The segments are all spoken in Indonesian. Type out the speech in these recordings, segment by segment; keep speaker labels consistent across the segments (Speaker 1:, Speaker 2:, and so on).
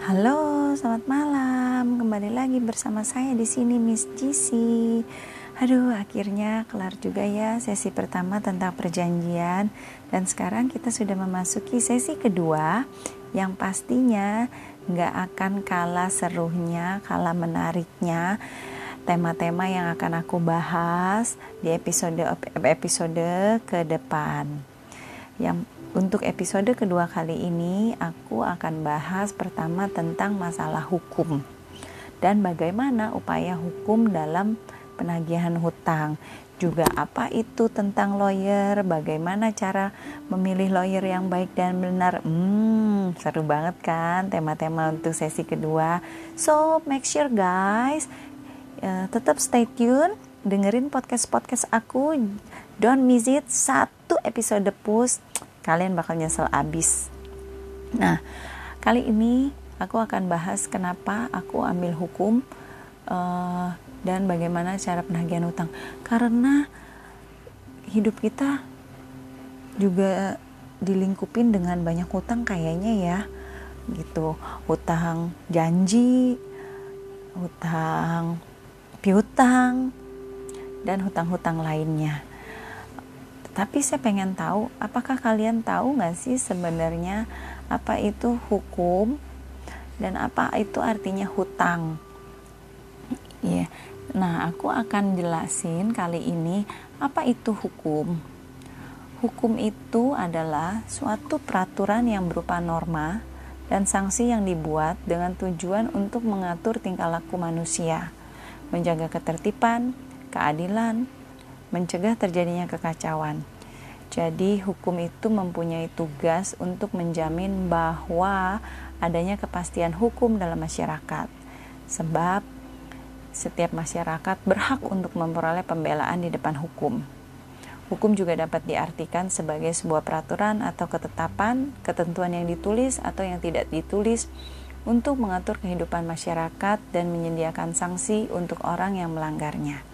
Speaker 1: Halo, selamat malam. Kembali lagi bersama saya di sini Miss GC. Aduh, akhirnya kelar juga ya sesi pertama tentang perjanjian dan sekarang kita sudah memasuki sesi kedua yang pastinya nggak akan kalah serunya, kalah menariknya tema-tema yang akan aku bahas di episode episode ke depan. Yang untuk episode kedua kali ini, aku akan bahas pertama tentang masalah hukum dan bagaimana upaya hukum dalam penagihan hutang. Juga apa itu tentang lawyer, bagaimana cara memilih lawyer yang baik dan benar. Hmm, seru banget kan tema-tema untuk sesi kedua. So, make sure guys, uh, tetap stay tune, dengerin podcast-podcast aku. Don't miss it, satu episode push kalian bakal nyesel abis. Nah, kali ini aku akan bahas kenapa aku ambil hukum uh, dan bagaimana cara penagihan utang. Karena hidup kita juga dilingkupin dengan banyak hutang kayaknya ya, gitu. Hutang janji, hutang piutang, dan hutang-hutang lainnya tapi saya pengen tahu, apakah kalian tahu nggak sih sebenarnya apa itu hukum dan apa itu artinya hutang? Ya, yeah. nah aku akan jelasin kali ini apa itu hukum. Hukum itu adalah suatu peraturan yang berupa norma dan sanksi yang dibuat dengan tujuan untuk mengatur tingkah laku manusia, menjaga ketertiban, keadilan, mencegah terjadinya kekacauan. Jadi, hukum itu mempunyai tugas untuk menjamin bahwa adanya kepastian hukum dalam masyarakat, sebab setiap masyarakat berhak untuk memperoleh pembelaan di depan hukum. Hukum juga dapat diartikan sebagai sebuah peraturan atau ketetapan, ketentuan yang ditulis atau yang tidak ditulis untuk mengatur kehidupan masyarakat dan menyediakan sanksi untuk orang yang melanggarnya.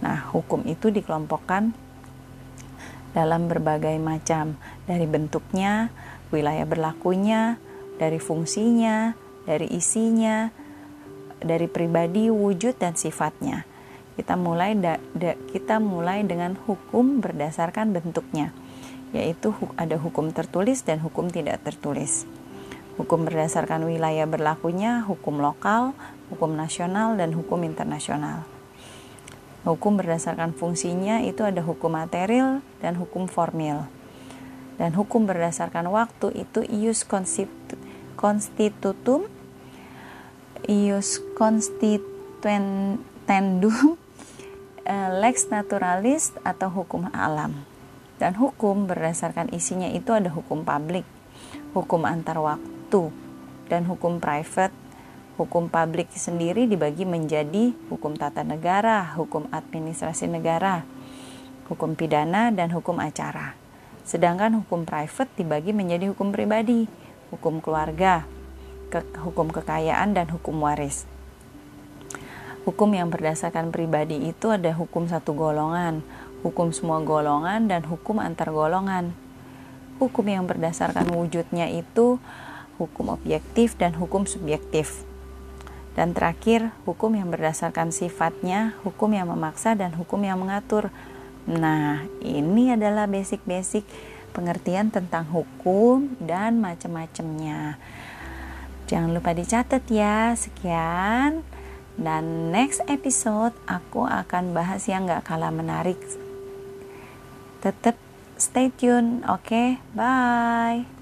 Speaker 1: Nah, hukum itu dikelompokkan dalam berbagai macam dari bentuknya, wilayah berlakunya, dari fungsinya, dari isinya, dari pribadi, wujud dan sifatnya. Kita mulai da, da, kita mulai dengan hukum berdasarkan bentuknya, yaitu ada hukum tertulis dan hukum tidak tertulis. Hukum berdasarkan wilayah berlakunya, hukum lokal, hukum nasional dan hukum internasional. Hukum berdasarkan fungsinya itu ada hukum material dan hukum formil. Dan hukum berdasarkan waktu itu ius constitutum, ius constituendum, eh, lex naturalis atau hukum alam. Dan hukum berdasarkan isinya itu ada hukum publik, hukum antar waktu, dan hukum private Hukum publik sendiri dibagi menjadi hukum tata negara, hukum administrasi negara, hukum pidana, dan hukum acara. Sedangkan hukum private dibagi menjadi hukum pribadi, hukum keluarga, ke hukum kekayaan, dan hukum waris. Hukum yang berdasarkan pribadi itu ada hukum satu golongan, hukum semua golongan, dan hukum antar golongan. Hukum yang berdasarkan wujudnya itu hukum objektif dan hukum subjektif. Dan terakhir, hukum yang berdasarkan sifatnya, hukum yang memaksa, dan hukum yang mengatur. Nah, ini adalah basic-basic pengertian tentang hukum dan macam-macamnya. Jangan lupa dicatat ya. Sekian. Dan next episode aku akan bahas yang gak kalah menarik. Tetap stay tune. Oke, okay? bye.